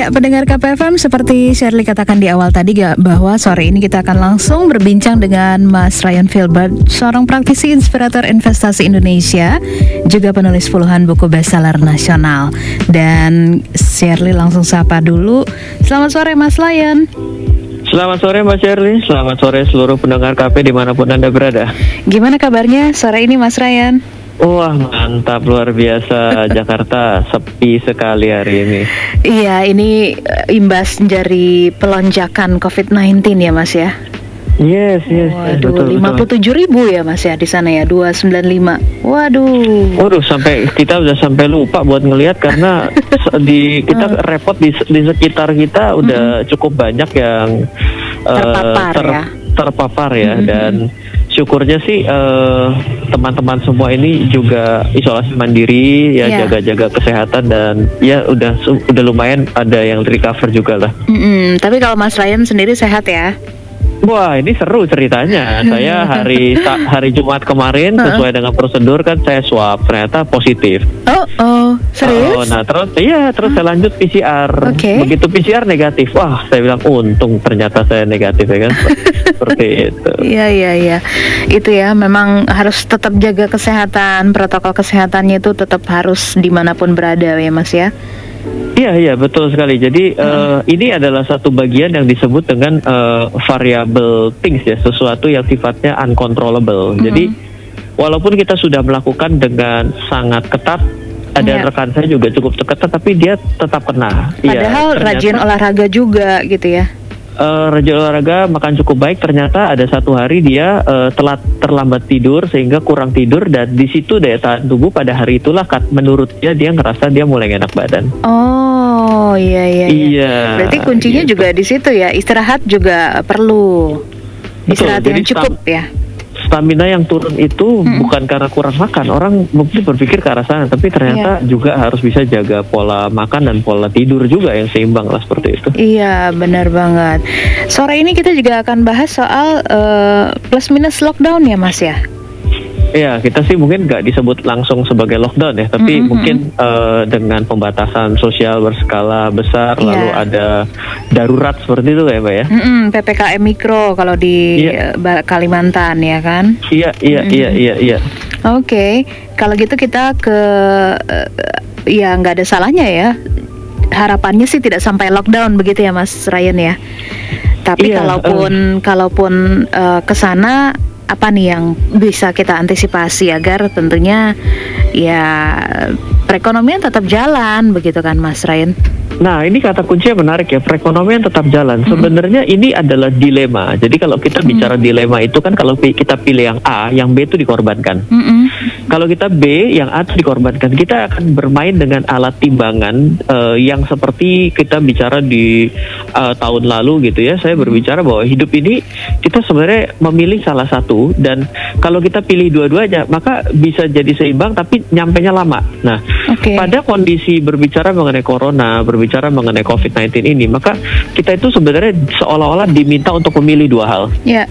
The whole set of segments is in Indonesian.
Ya, pendengar KPFM seperti Shirley katakan di awal tadi gak, bahwa sore ini kita akan langsung berbincang dengan Mas Ryan Filbert, seorang praktisi inspirator investasi Indonesia, juga penulis puluhan buku bestseller nasional. Dan Shirley langsung sapa dulu. Selamat sore Mas Ryan. Selamat sore Mbak Shirley, selamat sore seluruh pendengar KP di mana pun Anda berada. Gimana kabarnya sore ini Mas Ryan? Wah mantap luar biasa Jakarta sepi sekali hari ini. Iya ini eh, imbas dari pelonjakan COVID-19 ya Mas ya. Yes, yes, Waduh, lima puluh tujuh ribu ya mas ya di sana ya, dua sembilan lima. Waduh. Waduh, sampai kita udah sampai lupa buat ngelihat karena di kita repot di, di sekitar kita udah hmm. cukup banyak yang terpapar uh, ter, ya. Terpapar ya hmm. dan syukurnya sih eh, teman-teman semua ini juga isolasi mandiri ya yeah. jaga-jaga kesehatan dan ya udah udah lumayan ada yang recover juga lah. Mm -hmm. Tapi kalau Mas Ryan sendiri sehat ya? Wah ini seru ceritanya. Saya hari hari Jumat kemarin sesuai dengan prosedur kan saya swab ternyata positif. Oh oh serius? Oh nah terus iya terus saya lanjut PCR. Okay. Begitu PCR negatif, wah saya bilang untung ternyata saya negatif ya kan. Seperti itu. Iya iya iya. Itu ya memang harus tetap jaga kesehatan protokol kesehatannya itu tetap harus di mana pun berada ya mas ya. Iya iya betul sekali. Jadi hmm. uh, ini adalah satu bagian yang disebut dengan uh, variable things ya, sesuatu yang sifatnya uncontrollable. Hmm. Jadi walaupun kita sudah melakukan dengan sangat ketat ada yeah. rekan saya juga cukup ketat tapi dia tetap kena. Iya, Padahal ya, rajin olahraga juga gitu ya uh, rajin olahraga makan cukup baik ternyata ada satu hari dia uh, telat terlambat tidur sehingga kurang tidur dan di situ daya tahan tubuh pada hari itulah menurut dia dia ngerasa dia mulai enak badan. Oh iya iya. Iya. iya Berarti kuncinya gitu. juga di situ ya istirahat juga perlu istirahat Betul, yang cukup ya stamina yang turun itu hmm. bukan karena kurang makan. Orang mungkin berpikir ke arah sana, tapi ternyata yeah. juga harus bisa jaga pola makan dan pola tidur juga yang seimbang lah seperti itu. Iya, benar banget. Sore ini kita juga akan bahas soal uh, plus minus lockdown ya, Mas ya. Iya, kita sih mungkin nggak disebut langsung sebagai lockdown ya, tapi mm -hmm. mungkin uh, dengan pembatasan sosial berskala besar, yeah. lalu ada darurat seperti itu ya, Mbak ya. Mm -hmm, ppkm mikro kalau di yeah. Kalimantan ya kan? Iya, iya, mm -hmm. iya, iya, iya. Oke, okay. kalau gitu kita ke uh, ya nggak ada salahnya ya. Harapannya sih tidak sampai lockdown begitu ya, Mas Ryan ya. Tapi yeah, kalaupun uh, kalaupun uh, ke sana apa nih yang bisa kita antisipasi agar tentunya ya perekonomian tetap jalan begitu kan Mas Ryan? Nah, ini kata kunci yang menarik ya, perekonomian tetap jalan. Hmm. Sebenarnya ini adalah dilema. Jadi kalau kita bicara hmm. dilema itu kan kalau kita pilih yang A, yang B itu dikorbankan. Hmm. Kalau kita B, yang A itu dikorbankan. Kita akan bermain dengan alat timbangan uh, yang seperti kita bicara di uh, tahun lalu gitu ya. Saya berbicara bahwa hidup ini kita sebenarnya memilih salah satu dan kalau kita pilih dua-duanya maka bisa jadi seimbang tapi nyampe nya lama. Nah, okay. pada kondisi berbicara mengenai corona, berbicara mengenai COVID-19 ini, maka kita itu sebenarnya seolah-olah diminta untuk memilih dua hal. Yeah.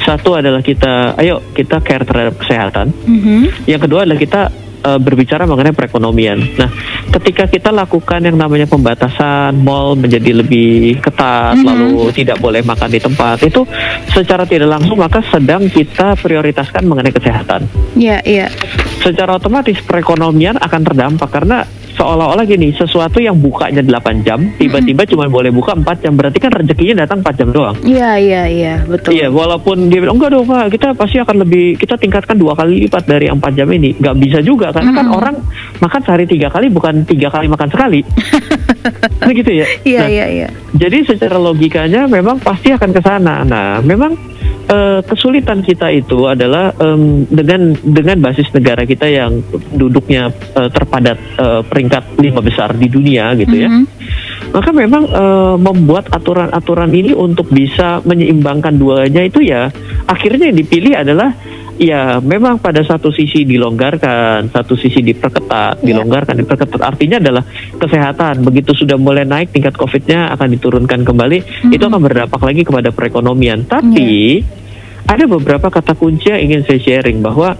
Satu adalah kita, ayo kita care terhadap kesehatan. Mm -hmm. Yang kedua adalah kita uh, berbicara mengenai perekonomian. Nah, ketika kita lakukan yang namanya pembatasan mall menjadi lebih ketat, mm -hmm. lalu tidak boleh makan di tempat, itu secara tidak langsung maka sedang kita prioritaskan mengenai kesehatan. Iya, yeah, iya. Yeah. Secara otomatis perekonomian akan terdampak karena seolah-olah gini sesuatu yang bukanya 8 jam tiba-tiba cuma boleh buka 4 jam berarti kan rezekinya datang 4 jam doang. Iya iya iya betul. Iya walaupun dia bilang enggak dong pak kita pasti akan lebih kita tingkatkan dua kali lipat dari 4 jam ini. Nggak bisa juga karena mm -hmm. kan orang makan sehari tiga kali bukan tiga kali makan sekali. Nah gitu ya? Iya nah, iya iya. jadi secara logikanya memang pasti akan ke sana. Nah memang uh, kesulitan kita itu adalah um, dengan dengan basis negara kita yang duduknya uh, terpadat uh, peringkat lima besar di dunia gitu ya. Mm -hmm. Maka memang uh, membuat aturan-aturan ini untuk bisa menyeimbangkan duanya itu ya akhirnya yang dipilih adalah ya memang pada satu sisi dilonggarkan, satu sisi diperketat, yeah. dilonggarkan, diperketat. Artinya adalah kesehatan. Begitu sudah mulai naik tingkat COVID-nya akan diturunkan kembali, mm -hmm. itu akan berdampak lagi kepada perekonomian. Tapi yeah ada beberapa kata kunci yang ingin saya sharing bahwa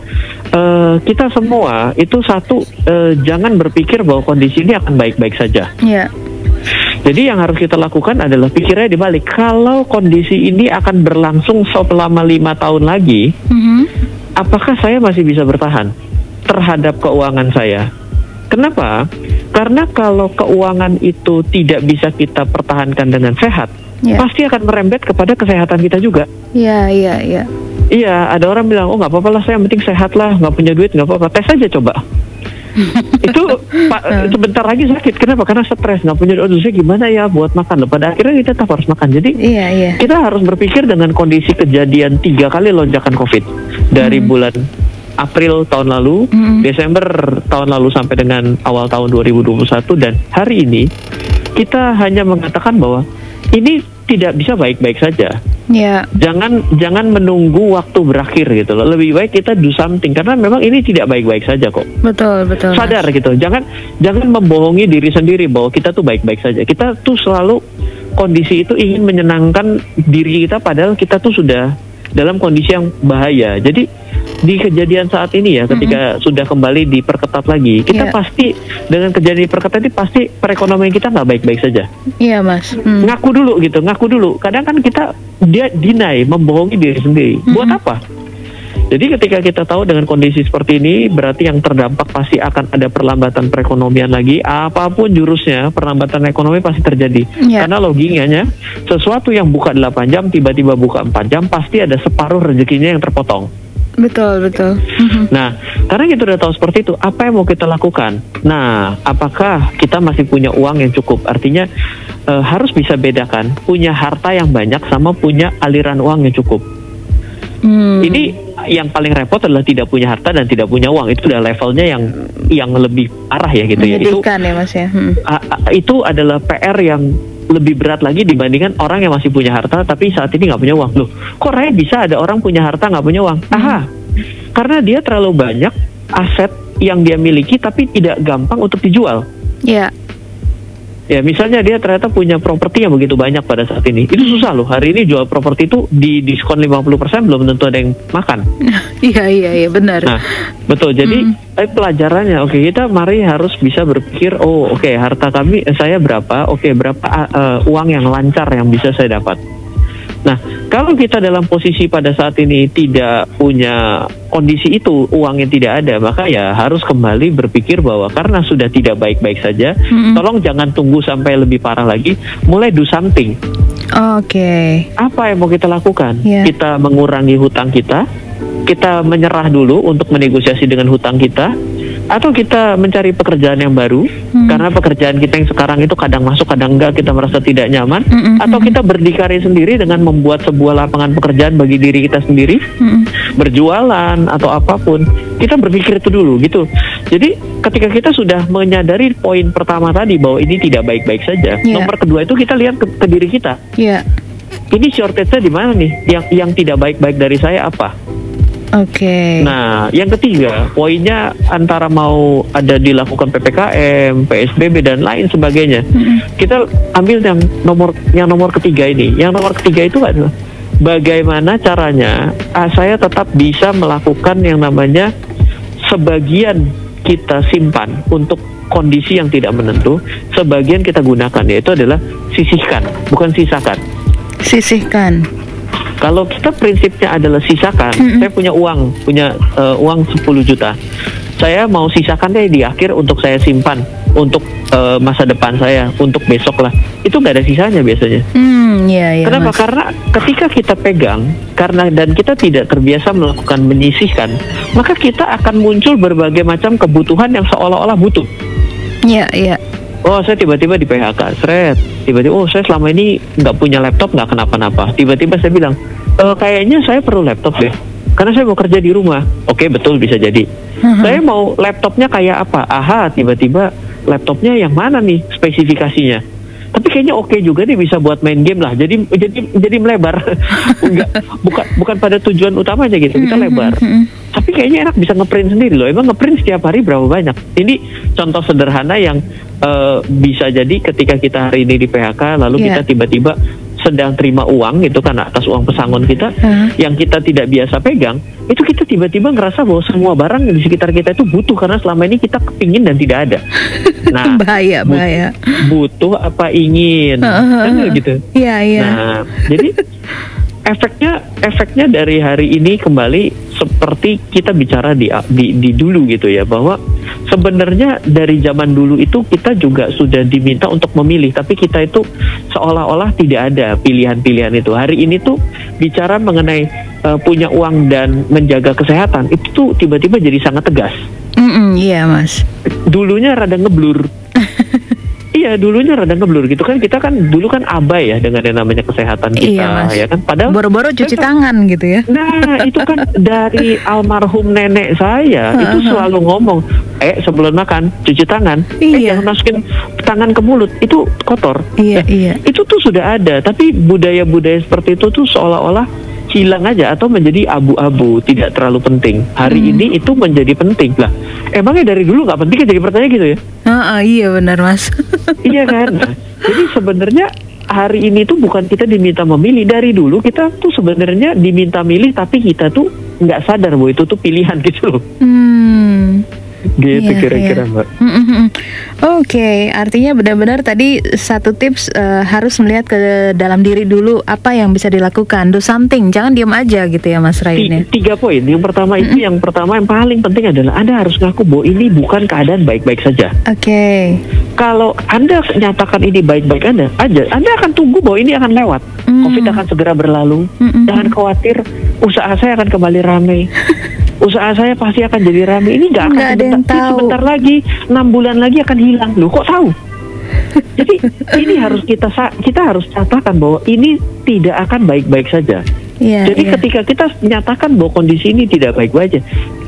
uh, kita semua itu satu uh, jangan berpikir bahwa kondisi ini akan baik-baik saja. Yeah. Jadi yang harus kita lakukan adalah pikirnya dibalik. Kalau kondisi ini akan berlangsung selama lima tahun lagi, Mhm. apakah saya masih bisa bertahan terhadap keuangan saya? Kenapa? Karena kalau keuangan itu tidak bisa kita pertahankan dengan sehat, Ya. pasti akan merembet kepada kesehatan kita juga. Iya, iya, iya. Iya, ada orang bilang, oh nggak apa-apa lah, saya yang penting sehat lah, nggak punya duit nggak apa-apa, tes aja coba. itu pak sebentar lagi sakit, kenapa? Karena stres, nggak punya duit, Aduh, saya gimana ya buat makan? Loh, pada akhirnya kita tetap harus makan. Jadi Iya, iya. kita harus berpikir dengan kondisi kejadian tiga kali lonjakan COVID dari bulan April tahun lalu, Hmm. Desember tahun lalu sampai dengan awal tahun 2021 dan hari ini kita hanya mengatakan bahwa ini tidak bisa baik-baik saja. Iya. Jangan jangan menunggu waktu berakhir gitu loh. Lebih baik kita do something karena memang ini tidak baik-baik saja kok. Betul, betul. Mas. Sadar gitu. Jangan jangan membohongi diri sendiri bahwa kita tuh baik-baik saja. Kita tuh selalu kondisi itu ingin menyenangkan diri kita padahal kita tuh sudah dalam kondisi yang bahaya. Jadi di kejadian saat ini ya ketika sudah kembali diperketat lagi, kita Iya. pasti dengan kejadian diperketat ini pasti perekonomian kita nggak baik-baik saja Iya, Mas. Hmm. ngaku dulu gitu ngaku dulu kadang kan kita dia deny membohongi diri sendiri buat Mhm. apa jadi ketika kita tahu dengan kondisi seperti ini berarti yang terdampak pasti akan ada perlambatan perekonomian lagi apa pun jurusnya perlambatan ekonomi pasti terjadi Iya. karena logikanya sesuatu yang buka 8 jam tiba-tiba buka 4 jam pasti ada separuh rezekinya yang terpotong Betul, betul. Nah, karena kita udah tahu seperti itu, apa yang mau kita lakukan? Nah, apakah kita masih punya uang yang cukup? Artinya eh, harus bisa bedakan punya harta yang banyak sama punya aliran uang yang cukup. Hmm. Ini yang paling repot adalah tidak punya harta dan tidak punya uang. Itu udah levelnya yang yang lebih parah ya gitu ya. Itu ya, Mas ya. Hmm. a- a- itu adalah PR yang lebih berat lagi dibandingkan orang yang masih punya harta tapi saat ini nggak punya uang. Loh, kok Raya bisa ada orang punya harta nggak punya uang? Aha, karena dia terlalu banyak aset yang dia miliki tapi tidak gampang untuk dijual. Iya. Ya, misalnya dia ternyata punya properti yang begitu banyak pada saat ini. Itu susah loh. Hari ini jual properti itu di diskon 50% belum tentu ada yang makan. Iya, iya, iya, benar. Nah, betul. Jadi Hmm. eh, pelajarannya, oke kita mari harus bisa berpikir, oh oke harta kami eh, saya berapa, oke berapa ah, eh, uang yang lancar yang bisa saya dapat. Nah, kalau kita dalam posisi pada saat ini tidak punya kondisi itu, uang yang tidak ada, maka ya harus kembali berpikir bahwa karena sudah tidak baik-baik saja, Mm-mm. tolong jangan tunggu sampai lebih parah lagi, mulai do something. Oke. Apa yang mau kita lakukan? Iya. Kita mengurangi hutang kita, kita menyerah dulu untuk menegosiasi dengan hutang kita, atau kita mencari pekerjaan yang baru Hmm. karena pekerjaan kita yang sekarang itu kadang masuk kadang enggak kita merasa tidak nyaman, Mm-mm. atau kita berdikari sendiri dengan membuat sebuah lapangan pekerjaan bagi diri kita sendiri, Mm-mm. berjualan atau apa pun. Kita berpikir itu dulu gitu. Jadi ketika kita sudah menyadari poin pertama tadi bahwa ini tidak baik-baik saja, Iya. nomor kedua itu kita lihat ke, ke diri kita Iya. ini shortage-nya di mana nih? Yang yang tidak baik-baik dari saya apa? Oke. Nah, yang ketiga, poinnya antara mau ada dilakukan PPKM, PSBB dan lain sebagainya. Mm-mm. Kita ambil yang nomor yang nomor ketiga ini. Yang nomor ketiga itu adalah bagaimana caranya ah, saya tetap bisa melakukan yang namanya sebagian kita simpan untuk kondisi yang tidak menentu, sebagian kita gunakan yaitu adalah sisihkan, bukan sisakan. Sisihkan. Kalau kita prinsipnya adalah sisakan, Mm-mm. saya punya uang, punya eh, uang 10 juta. Saya mau sisakan deh di akhir untuk saya simpan untuk eh, masa depan saya, untuk besok lah. Itu nggak ada sisanya biasanya. Hmm, iya, iya. Kenapa? Mas. Karena ketika kita pegang, karena dan kita tidak terbiasa melakukan menyisihkan, maka kita akan muncul berbagai macam kebutuhan yang seolah-olah butuh. Iya, iya. Oh, saya tiba-tiba di PHK, seret. Tiba-tiba, oh saya selama ini nggak punya laptop, nggak kenapa-napa. Tiba-tiba saya bilang, e, kayaknya saya perlu laptop deh. Karena saya mau kerja di rumah. Oke, betul bisa jadi. Mhm. Saya mau laptopnya kayak apa? Aha, tiba-tiba laptopnya yang mana nih spesifikasinya? Tapi kayaknya oke juga nih bisa buat main game lah. Jadi jadi jadi melebar. Enggak, bukan bukan pada tujuan utamanya gitu. Kita Mhm, lebar. mhm. Tapi kayaknya enak bisa ngeprint sendiri loh. Emang ngeprint setiap hari berapa banyak? Ini contoh sederhana yang eh, bisa jadi ketika kita hari ini di PHK, lalu Iya. kita tiba-tiba sedang terima uang gitu kan atas uang pesangon kita Hah? yang kita tidak biasa pegang itu kita tiba-tiba ngerasa bahwa semua barang di sekitar kita itu butuh karena selama ini kita kepingin dan tidak ada nah bahaya, bahaya. butuh apa ingin kan gitu Iya, iya. Nah, jadi efeknya efeknya dari hari ini kembali seperti kita bicara di di, di dulu gitu ya bahwa sebenarnya dari zaman dulu itu kita juga sudah diminta untuk memilih tapi kita itu seolah-olah tidak ada pilihan-pilihan itu. Hari ini tuh bicara mengenai eh, punya uang dan menjaga kesehatan itu tuh tiba-tiba jadi sangat tegas. Mm-mm, iya, Mas. Dulunya rada ngeblur. Iya dulunya rada ngeblur gitu kan kita kan dulu kan abai ya dengan yang namanya kesehatan kita Iya, Mas. ya kan padahal Boro-boro cuci tangan gitu ya. Nah, itu kan dari almarhum nenek saya itu selalu ngomong, eh sebelum makan cuci tangan, eh Iya. jangan masukin tangan ke mulut, itu kotor. Iya, Nah, iya. Itu tuh sudah ada, tapi budaya-budaya seperti itu tuh seolah-olah hilang aja atau menjadi abu-abu, tidak terlalu penting. Hari Hmm. ini itu menjadi penting lah. Emangnya dari dulu nggak penting kan jadi pertanyaan gitu ya? Ah, ah, iya benar, Mas. iya kan? Nah, jadi sebenarnya hari ini tuh bukan kita diminta memilih dari dulu kita tuh sebenarnya diminta milih tapi kita tuh nggak sadar bahwa itu tuh pilihan gitu loh. Hmm. Gitu Iya, kira-kira iya. mbak. Mm, mm, mm. Oke, artinya benar-benar tadi satu tips eh, harus melihat ke dalam diri dulu apa yang bisa dilakukan. Do something, jangan diam aja gitu ya Mas Rain ya. Ti- Tiga poin. Yang pertama itu yang pertama yang paling penting adalah anda harus ngaku bahwa ini bukan keadaan baik-baik saja. Oke. Kalau anda nyatakan ini baik-baik anda aja, anda akan tunggu bahwa ini akan lewat. Covid akan segera berlalu. Jangan khawatir, usaha saya akan kembali ramai. usaha saya pasti akan jadi ramai. Ini nggak akan ada yang sebentar, tahu. sebentar lagi, enam bulan lagi akan hilang. Loh kok tahu? Jadi ini harus kita kita harus katakan bahwa ini tidak akan baik-baik saja. Iya, Jadi iya. ketika kita nyatakan bahwa kondisi ini tidak baik-baik aja,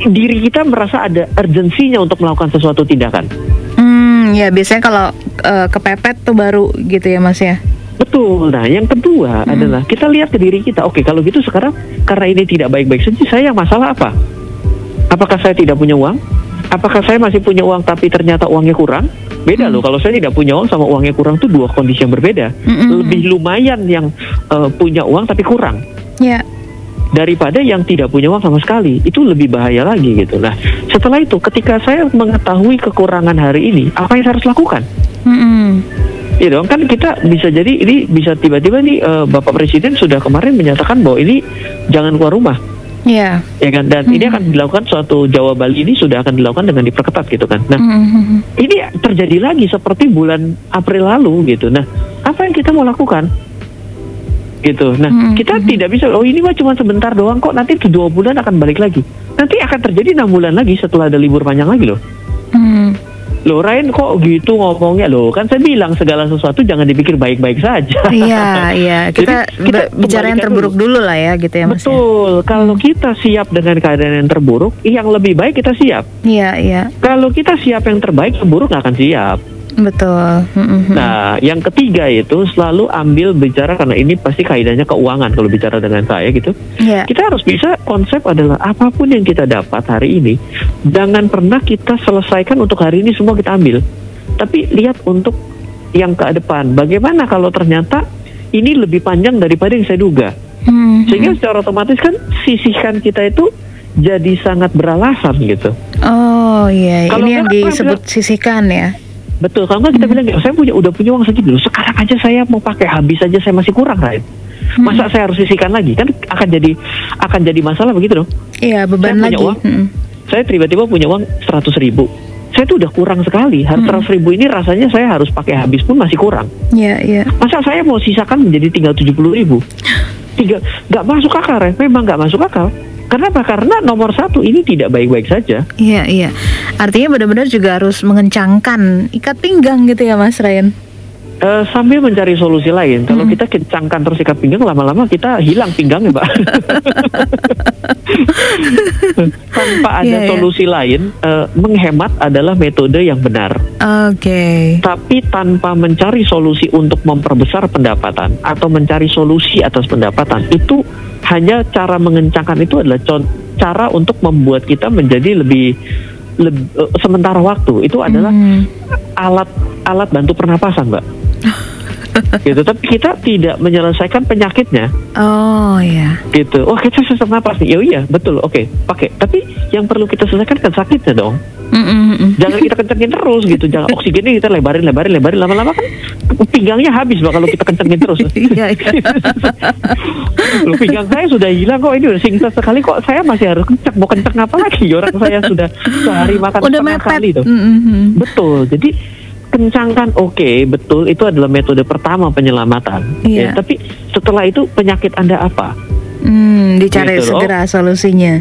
diri kita merasa ada urgensinya untuk melakukan sesuatu tindakan. Hmm, ya biasanya kalau eh, kepepet tuh baru gitu ya Mas ya. Betul. Nah, yang kedua Hmm. adalah kita lihat ke diri kita. Oke, kalau gitu sekarang karena ini tidak baik-baik saja, saya yang masalah apa? Apakah saya tidak punya uang? Apakah saya masih punya uang tapi ternyata uangnya kurang? Beda Hmm. loh. Kalau saya tidak punya uang sama uangnya kurang tuh dua kondisi yang berbeda. Mm-mm. Lebih lumayan yang eh, punya uang tapi kurang. Ya. daripada yang tidak punya uang sama sekali itu lebih bahaya lagi gitu. Nah setelah itu ketika saya mengetahui kekurangan hari ini apa yang saya harus lakukan? Mm-mm. Ya dong kan kita bisa jadi ini bisa tiba-tiba nih eh, Bapak Presiden sudah kemarin menyatakan bahwa ini jangan keluar rumah Ya. ya kan dan ini akan dilakukan suatu Jawa Bali ini sudah akan dilakukan dengan diperketat gitu kan. Nah Mm-mm. ini terjadi lagi seperti bulan April lalu gitu. Nah, apa yang kita mau lakukan? Gitu. Nah, Hmm, kita tidak bisa. Oh, ini mah cuma sebentar doang kok. Nanti dua bulan akan balik lagi. Nanti akan terjadi enam bulan lagi setelah ada libur panjang lagi loh. Hmm. Loh, Ryan kok gitu ngomongnya loh? Kan saya bilang segala sesuatu jangan dipikir baik-baik saja. Iya, iya. Kita, Jadi, kita bicara yang terburuk dulu lah ya gitu ya Mas. ya. Betul. Kalau kita siap dengan keadaan yang terburuk, yang lebih baik kita siap. Iya, iya. Kalau kita siap yang terbaik, yang buruk nggak akan siap. Betul. Mm-mm. Nah, yang ketiga itu selalu ambil bicara karena ini pasti kaidahnya keuangan kalau bicara dengan saya gitu. Iya. Kita harus bisa konsep adalah apa pun yang kita dapat hari ini, jangan pernah kita selesaikan untuk hari ini semua kita ambil. Tapi lihat untuk yang ke depan. Bagaimana kalau ternyata ini lebih panjang daripada yang saya duga. Hmm. Sehingga secara otomatis kan sisihkan kita itu jadi sangat beralasan gitu. Oh iya, Kalau ini yang disebut sisihkan ya. Betul, kalau nggak kita bilang "Ya, saya punya udah punya uang segitu, sekarang aja saya mau pakai habis aja saya masih kurang, Rain. Masa saya harus sisihkan lagi? Kan akan jadi akan jadi masalah begitu dong. Iya, beban Saya punya lagi. uang. Mm-mm. Saya tiba-tiba punya uang 100 ribu. Saya tuh udah kurang sekali. Harus 100 ribu ini rasanya saya harus pakai habis pun masih kurang. Iya, iya. Masa saya mau sisakan menjadi tinggal 70 ribu? Tiga, nggak masuk akal, Ren. Memang nggak masuk akal. Karena apa? Karena nomor satu ini tidak baik-baik saja. Iya, iya. Artinya benar-benar juga harus mengencangkan ikat pinggang gitu ya, Mas Ryan. Eh, sambil mencari solusi lain. Kalau kita kencangkan terus ikat pinggang, lama-lama kita hilang pinggangnya, Mbak. Tanpa ada Iya, iya. solusi lain, eh, menghemat adalah metode yang benar. Oke. Tapi tanpa mencari solusi untuk memperbesar pendapatan atau mencari solusi atas pendapatan, itu hanya cara mengencangkan itu adalah cara untuk membuat kita menjadi lebih, leb- eh, sementara waktu. Itu adalah Hmm. alat alat bantu pernapasan, Mbak. gitu. Tapi kita tidak menyelesaikan penyakitnya. Oh ya. Gitu. Oh kita sesak napas nih. Ya iya betul. Oke pakai. Tapi yang perlu kita selesaikan kan sakitnya dong. Mm-mm-mm. Jangan kita kencengin terus gitu. Jangan oksigennya kita lebarin, lebarin, lebarin. Lama-lama kan pinggangnya habis bah kalau kita kencengin terus. Iya iya. Loh, pinggang saya sudah hilang kok ini udah singkat sekali kok saya masih harus kenceng mau kenceng apa lagi orang saya sudah sehari makan Udah mepet. kali tuh Mm-mm. betul jadi kencangkan oke betul itu adalah metode pertama penyelamatan. Iya. Ya, tapi setelah itu penyakit anda apa? Hmm, dicari Gitu loh. segera solusinya.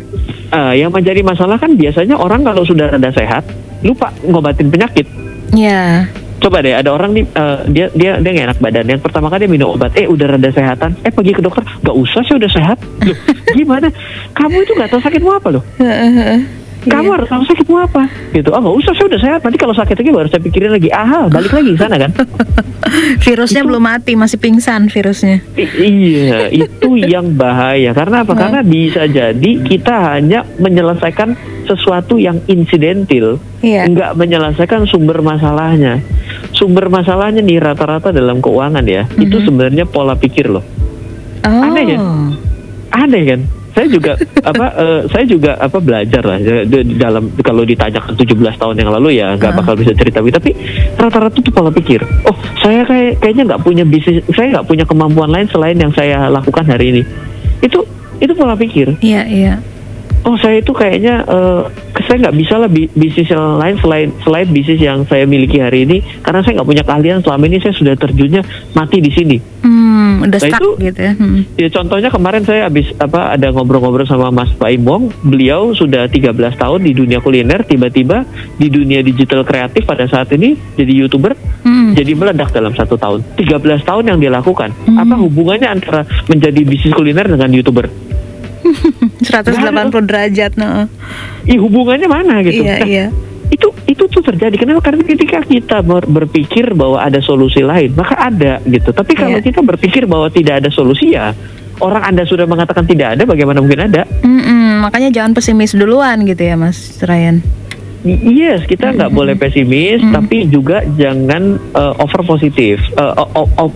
Eh, yang menjadi masalah kan biasanya orang kalau sudah rada sehat lupa ngobatin penyakit. Ya. coba deh ada orang nih eh, dia dia dia nggak enak badan. Yang pertama kali dia minum obat eh udah rada sehatan. Eh pergi ke dokter. Nggak usah saya udah sehat. Loh, gimana? Kamu itu nggak tahu sakit mau apa loh kamu Iya. harus tahu sakit mau apa gitu ah nggak usah saya udah sehat nanti kalau sakit lagi baru saya pikirin lagi aha balik lagi sana kan Virusnya Itu- belum mati, masih pingsan virusnya. Iya itu yang bahaya karena apa Hmm. karena bisa jadi kita hanya menyelesaikan sesuatu yang insidentil Iya. nggak menyelesaikan sumber masalahnya sumber masalahnya nih rata-rata dalam keuangan ya itu Mhm. sebenarnya pola pikir loh Oh. Aneh ya? aneh kan saya juga apa eh, saya juga apa belajar lah di, di dalam kalau ditanyakan 17 tahun yang lalu ya nggak Ah. bakal bisa cerita tapi rata-rata tuh pola pikir oh saya kayak kayaknya nggak punya bisnis saya nggak punya kemampuan lain selain yang saya lakukan hari ini itu itu pola pikir Iya, iya. Oh saya itu kayaknya eh, saya nggak bisa lah bi- bisnis yang lain selain selain bisnis yang saya miliki hari ini karena saya nggak punya keahlian selama ini saya sudah terjunnya mati di sini Hmm, udah Nah, stuck itu- gitu ya. Hmm. Ya contohnya kemarin saya habis apa ada ngobrol-ngobrol sama Mas Baim Wong, beliau sudah 13 tahun di dunia kuliner, tiba-tiba di dunia digital kreatif pada saat ini jadi YouTuber, Hmm. jadi meledak dalam satu tahun. 13 tahun yang dia lakukan. Hmm. Apa hubungannya antara menjadi bisnis kuliner dengan YouTuber? 180 derajat, nah. Ih, hubungannya mana gitu? Iya, Nah, iya. itu itu tuh terjadi kenapa karena ketika kita ber- berpikir bahwa ada solusi lain maka ada gitu tapi kalau Iya. kita berpikir bahwa tidak ada solusi ya orang anda sudah mengatakan tidak ada bagaimana mungkin ada Mm-mm, makanya jangan pesimis duluan gitu ya, Mas Ryan. Yes, kita nggak boleh pesimis, Mm. tapi juga jangan uh, over positif, uh,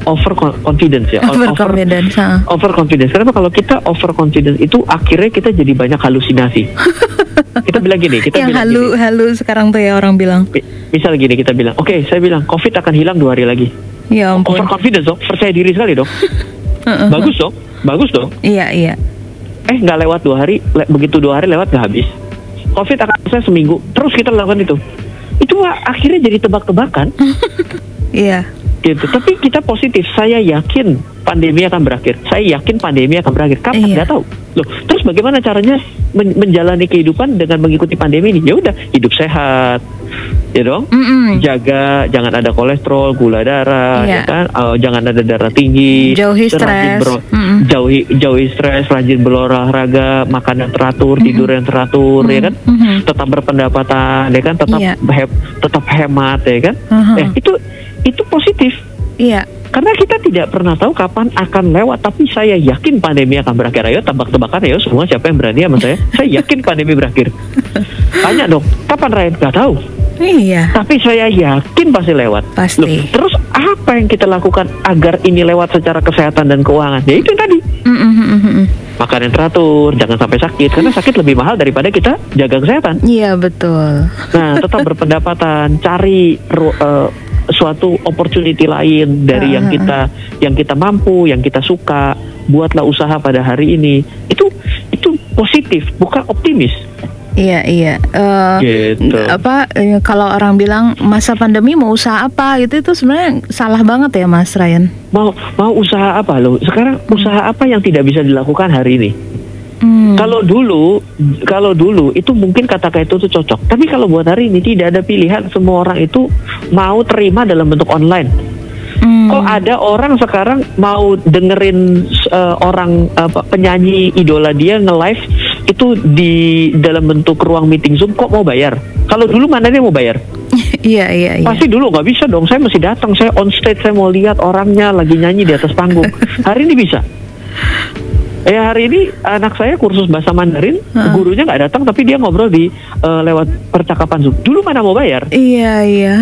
over con- confidence ya. O- Overconfidence. ha. over confidence. Kenapa kalau kita over confidence itu akhirnya kita jadi banyak halusinasi. kita bilang gini, kita Yang bilang halu gini. halu sekarang tuh ya orang bilang. Mi- Misal gini kita bilang, oke saya bilang COVID akan hilang dua hari lagi. Ya ampun. Over confidence dong, percaya diri sekali dong. Heeh. bagus dong, bagus dong. Iya, iya. Eh nggak lewat dua hari, le- begitu dua hari lewat nggak habis. COVID akan selesai seminggu, terus kita lakukan itu. Itu akhirnya jadi tebak-tebakan. Iya. gitu. Tapi kita positif. Saya yakin pandemi akan berakhir. Saya yakin pandemi akan berakhir. Kapan Iya. nggak tahu. Loh, terus bagaimana caranya men- menjalani kehidupan dengan mengikuti pandemi ini? Ya udah, hidup sehat, ya dong. Mm-mm. Jaga, jangan ada kolesterol, gula darah, Iya. ya kan? Eh, jangan ada darah tinggi. Jauhi stres. Mm-mm. jauhi jauhi stres, rajin berolahraga, makan yang teratur, tidur yang teratur, ya kan? Mhm. Tetap berpendapatan, ya kan? Tetap Iya. he- tetap hemat, ya kan? Aha. Eh, itu itu positif. Iya. Karena kita tidak pernah tahu kapan akan lewat, tapi saya yakin pandemi akan berakhir. Ayo tebak-tebakan ayo semua siapa yang berani sama saya. saya yakin pandemi berakhir. Tanya dong, kapan Ryan? Gak tahu. Iya. Tapi saya yakin pasti lewat. Pasti. Loh, terus apa yang kita lakukan agar ini lewat secara kesehatan dan keuangan? Ya itu tadi. Mm-mm, mm-mm. Makan yang teratur, jangan sampai sakit. Karena sakit lebih mahal daripada kita jaga kesehatan. Iya betul. Nah, tetap berpendapatan, cari eh, suatu opportunity lain dari yang Ah, kita yang kita mampu, yang kita suka, buatlah usaha pada hari ini. Itu itu positif, bukan optimis. Iya iya. Eh, Gitu. Apa eh, kalau orang bilang masa pandemi mau usaha apa gitu itu sebenarnya salah banget ya Mas Ryan. Mau mau usaha apa loh? Sekarang usaha apa yang tidak bisa dilakukan hari ini? Hmm. Kalau dulu, kalau dulu itu mungkin kata-kata itu tuh cocok. Tapi kalau buat hari ini tidak ada pilihan. Semua orang itu mau terima dalam bentuk online. Hmm. Kok ada orang sekarang mau dengerin uh, orang apa, penyanyi idola dia nge-live itu di dalam bentuk ruang meeting Zoom kok mau bayar? Kalau dulu mana dia mau bayar? Iya iya iya. Pasti dulu nggak bisa dong. Saya mesti datang, saya on stage, saya mau lihat orangnya lagi nyanyi di atas panggung. Hari ini bisa. Ya hari ini anak saya kursus bahasa Mandarin, Heeh. gurunya nggak datang tapi dia ngobrol di eh, lewat percakapan Zoom. Dulu mana mau bayar? Iya iya.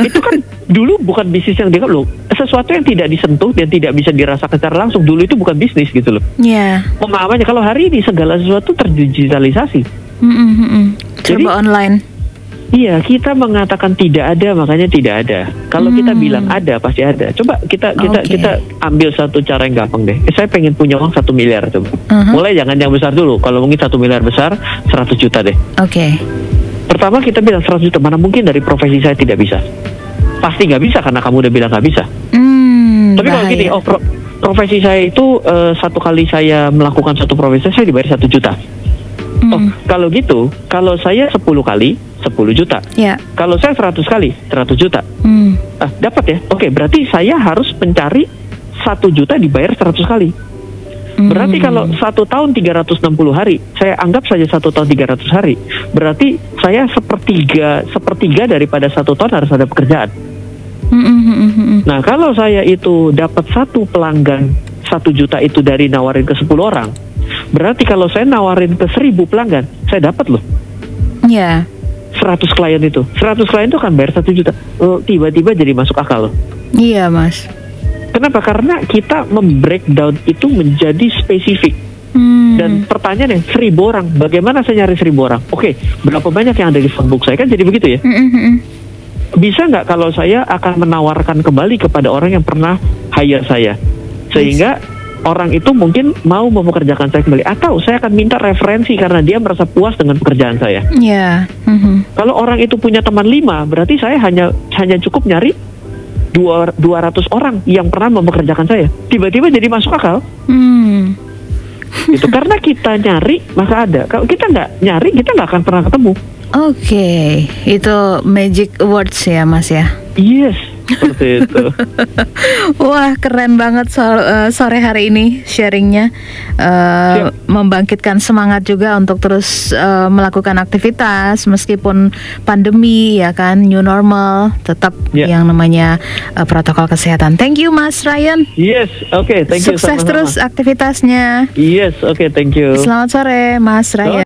itu kan dulu bukan bisnis yang dianggap loh sesuatu yang tidak disentuh dan tidak bisa dirasakan secara langsung dulu itu bukan bisnis gitu loh Iya. pemahamannya kalau hari ini segala sesuatu terdigitalisasi Mm-mm, mm-mm. Jadi- Serba online. Iya kita mengatakan tidak ada makanya tidak ada kalau kita Hmm. bilang ada pasti ada coba kita kita Oke. kita ambil satu cara yang gampang deh Eh, saya pengen punya uang satu miliar coba Mhm. mulai jangan yang besar dulu kalau mungkin satu miliar besar 100 juta deh Oke. pertama kita bilang 100 juta mana mungkin dari profesi saya tidak bisa pasti nggak bisa karena kamu udah bilang nggak bisa Hmm, Tapi kalau gini, oh pro- profesi saya itu eh, satu kali saya melakukan satu profesi saya dibayar satu juta. Hmm, Oh, kalau gitu, kalau saya 10 kali 10 juta. Ya. Kalau saya 100 kali 100 juta. Hmm. Ah, dapat ya? Oke, berarti saya harus mencari satu juta dibayar 100 kali. Hmm. Berarti kalau satu tahun 360 hari, saya anggap saja satu tahun 300 hari. Berarti saya sepertiga sepertiga daripada satu tahun harus ada pekerjaan. Hmm, hmm. Nah, kalau saya itu dapat satu pelanggan satu juta itu dari nawarin ke 10 orang, berarti kalau saya nawarin ke 1000 pelanggan, saya dapat loh Ya. 100 klien itu. 100 klien itu kan bayar satu juta. Oh, tiba-tiba jadi masuk akal loh. Iya, Mas. Kenapa? Karena kita membreakdown itu menjadi spesifik. Hmm. Dan pertanyaannya, seribu orang. Bagaimana saya nyari seribu orang? Oke, berapa banyak yang ada di phonebook saya? Kan jadi begitu ya. Hmm, hmm, hmm, hmm. bisa nggak kalau saya akan menawarkan kembali kepada orang yang pernah hire saya sehingga orang itu mungkin mau mempekerjakan saya kembali atau saya akan minta referensi karena dia merasa puas dengan pekerjaan saya Ya. Hmm, hmm. kalau orang itu punya teman lima berarti saya hanya hanya cukup nyari dua 200 orang yang pernah mempekerjakan saya tiba-tiba jadi masuk akal Hmm. itu karena kita nyari maka ada kalau kita nggak nyari kita nggak akan pernah ketemu Oke, itu magic words ya, Mas ya. yes seperti itu Wah, keren banget so- eh, sore hari ini sharingnya, Siap. membangkitkan semangat juga untuk terus eh, melakukan aktivitas meskipun pandemi ya kan, new normal, tetap Ya. yang namanya eh, protokol kesehatan. Thank you, Mas Ryan. yes oke thank you Sukses sama-sama. terus aktivitasnya. yes oke thank you Selamat sore, Mas Ryan.